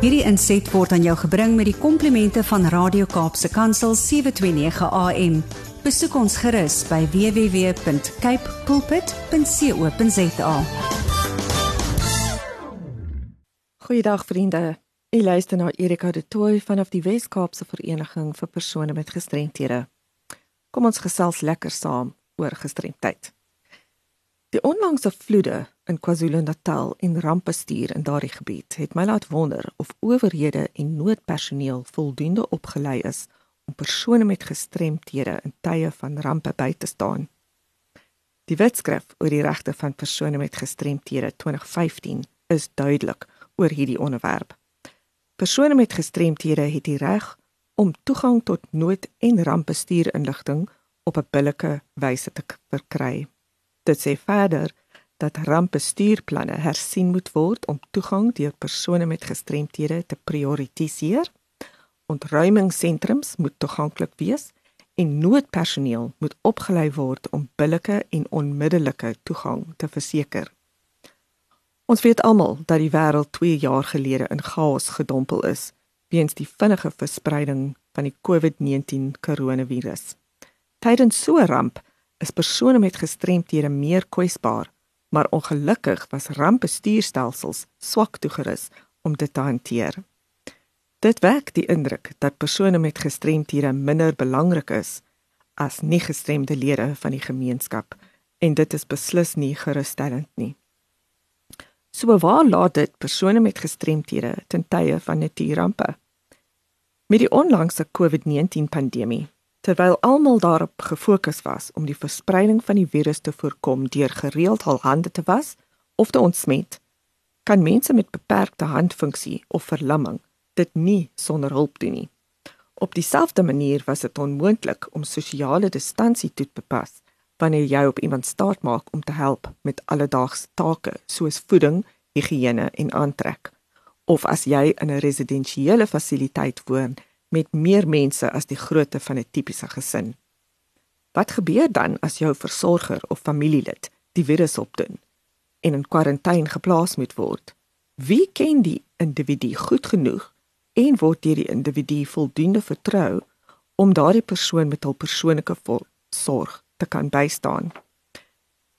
Hierdie inset word aan jou gebring met die komplimente van Radio Kaapse Kansel 729 AM. Besoek ons gerus by www.cape pulpit.co.za. Goeiedag vriende. U luister na Erika de Tooy vanaf die Wes-Kaapse Vereniging vir persone met gestremthede. Kom ons gesels lekker saam oor gestremdheid. Die onlangse vloede in KwaZulu-Natal en rampbestuur in daardie gebied het my laat wonder of owerhede en noodpersoneel voldoende opgelei is om persone met gestremthede in tye van rampe by te staan. Die wetskrif oor die regte van persone met gestremthede 2015 is duidelik oor hierdie onderwerp. Persone met gestremthede het die reg om toegang tot nood- en rampbestuur inligting op 'n billike wyse te verkry. Dit sê verder dat rampbestuurplanne hersien moet word om toegang deur persone met gestremthede te prioritiseer. Ontruimingssentrums moet toeganklik wees en noodpersoneel moet opgelei word om billike en onmiddellike toegang te verseker. Ons weet almal dat die wêreld 2 jaar gelede in chaos gedompel is weens die vinnige verspreiding van die COVID-19 koronavirus. Tydens so 'n ramp is persone met gestremthede meer kwesbaar, maar ongelukkig was rampbestuurstelsels swak toegerus om dit te hanteer. Dit wek die indruk dat persone met gestremthede minder belangrik is as nie gestremde lede van die gemeenskap en dit is beslis nie gerusstellend nie. So waar laat dit persone met gestremthede ten tye van natuurrampe? Met die onlangse COVID-19 pandemie Terwyl almal daarop gefokus was om die verspreiding van die virus te voorkom deur gereeld hul hande te was of te ontsmet, kan mense met beperkte handfunksie of verlamming dit nie sonder hulp doen nie. Op dieselfde manier was dit onmoontlik om sosiale distansie toe te pas wanneer jy op iemand staat maak om te help met alledaagse take soos voeding, higiëne en aantrek. Of as jy in 'n residensiële fasiliteit woon met meer mense as die grootte van 'n tipiese gesin. Wat gebeur dan as jou versorger of familielid die virus opdoen en in kwarantyne geplaas moet word? Wie ken die individu goed genoeg en word deur die individu voldoende vertrou om daardie persoon met hul persoonlike sorg te kan bystaan?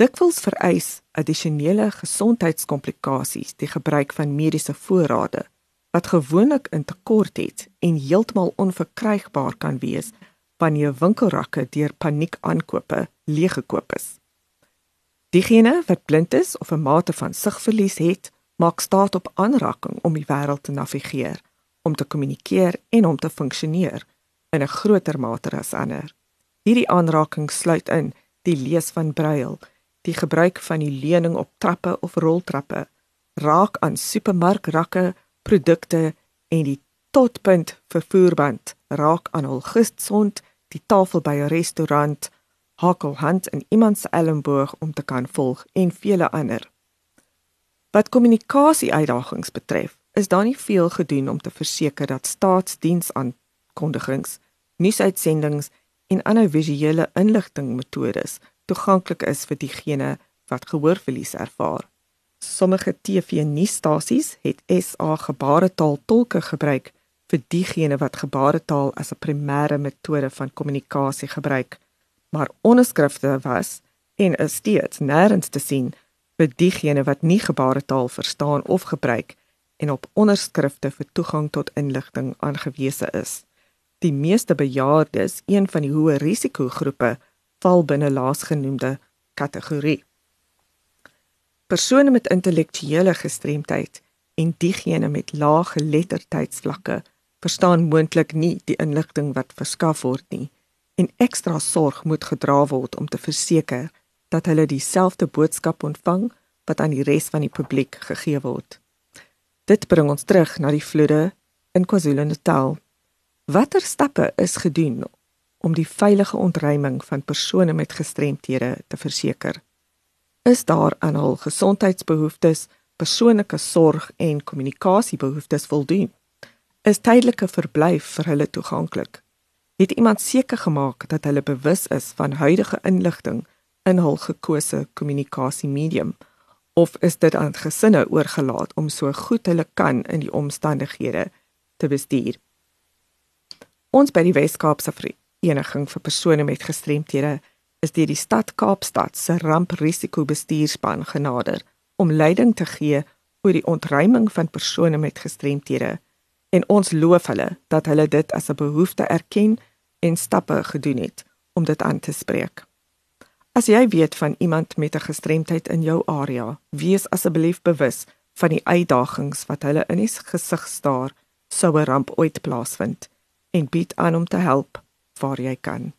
Dikwels vereis addisionele gesondheidskomplikasies die gebruik van mediese voorrade wat gewoonlik in tekort het en heeltemal onverkrygbaar kan wees wanneer winkelrakke deur paniekaankope leeggekoop is. Diegene wat blind is of 'n mate van sigverlies het, maak staat op aanraking om die wêreld te navigeer, om te kommunikeer en om te funksioneer in 'n groter mate as ander. Hierdie aanraking sluit in die lees van brail, die gebruik van die leuning op trappe of roltrappe, raak aan supermarkrakke produkte en die totpunt vervoerband raak aan hul gesond die tafel by 'n restaurant hakel hand in iemand se elmboog om te kan volg en vele ander. Wat kommunikasie uitdagings betref is daar nie veel gedoen om te verseker dat staatsdiensaankondigings nuusuitsendings en ander visuele inligtingmetodes toeganklik is vir diegene wat gehoorverlies ervaar Sommige TV-nuusstasies het SA gebaretaal tolke gebruik vir diegene wat gebaretaal as 'n primêre metode van kommunikasie gebruik, maar onderskrifte was en is steeds nêrens te sien vir diegene wat nie gebaretaal verstaan of gebruik en op onderskrifte vir toegang tot inligting aangewese is. Die meeste bejaardes, een van die hoë risikogroepe, val binne laasgenoemde kategorie persone met intellektuele gestremdheid en diegene met lae geletterdheidsvlakke verstaan moontlik nie die inligting wat verskaf word nie en ekstra sorg moet gedra word om te verseker dat hulle dieselfde boodskap ontvang wat aan die res van die publiek gegee word. Dit bring ons terug na die vloede in KwaZulu-Natal. Watter stappe is gedoen om die veilige ontruiming van persone met gestremthede te verseker? Is daar aan hul gesondheidsbehoeftes, persoonlike sorg en kommunikasiebehoeftes voldoen? Is tydelike verblyf vir hulle toeganklik? Het iemand seker gemaak dat hulle bewus is van huidige inligting in hul gekose kommunikasiemedium of is dit aan gesinne oorgelaat om so goed hulle kan in die omstandighede te bestuur? Ons by die Wes-Kaapse Vereniging vir persone met gestremthede is deur die stad Kaapstad se ramprisikobestuurspan genader om leiding te gee oor die ontruiming van persone met gestremthede en ons loof hulle dat hulle dit as 'n behoefte erken en stappe gedoen het om dit aan te spreek. As jy weet van iemand met 'n gestremdheid in jou area, wees asseblief bewus van die uitdagings wat hulle in die gesig staar sou 'n ramp ooit plaasvind en bied aan om te help waar jy kan.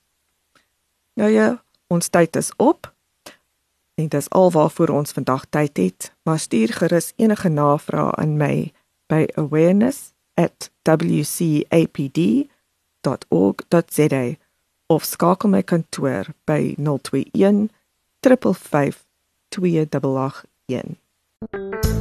Nou ja, ons tyd is op. En dit is alwaarvoor ons vandag tyd het, maar stuur gerus enige navrae aan my by awareness@wcapd.org.za of skakel my kantoor by 021 355 2881.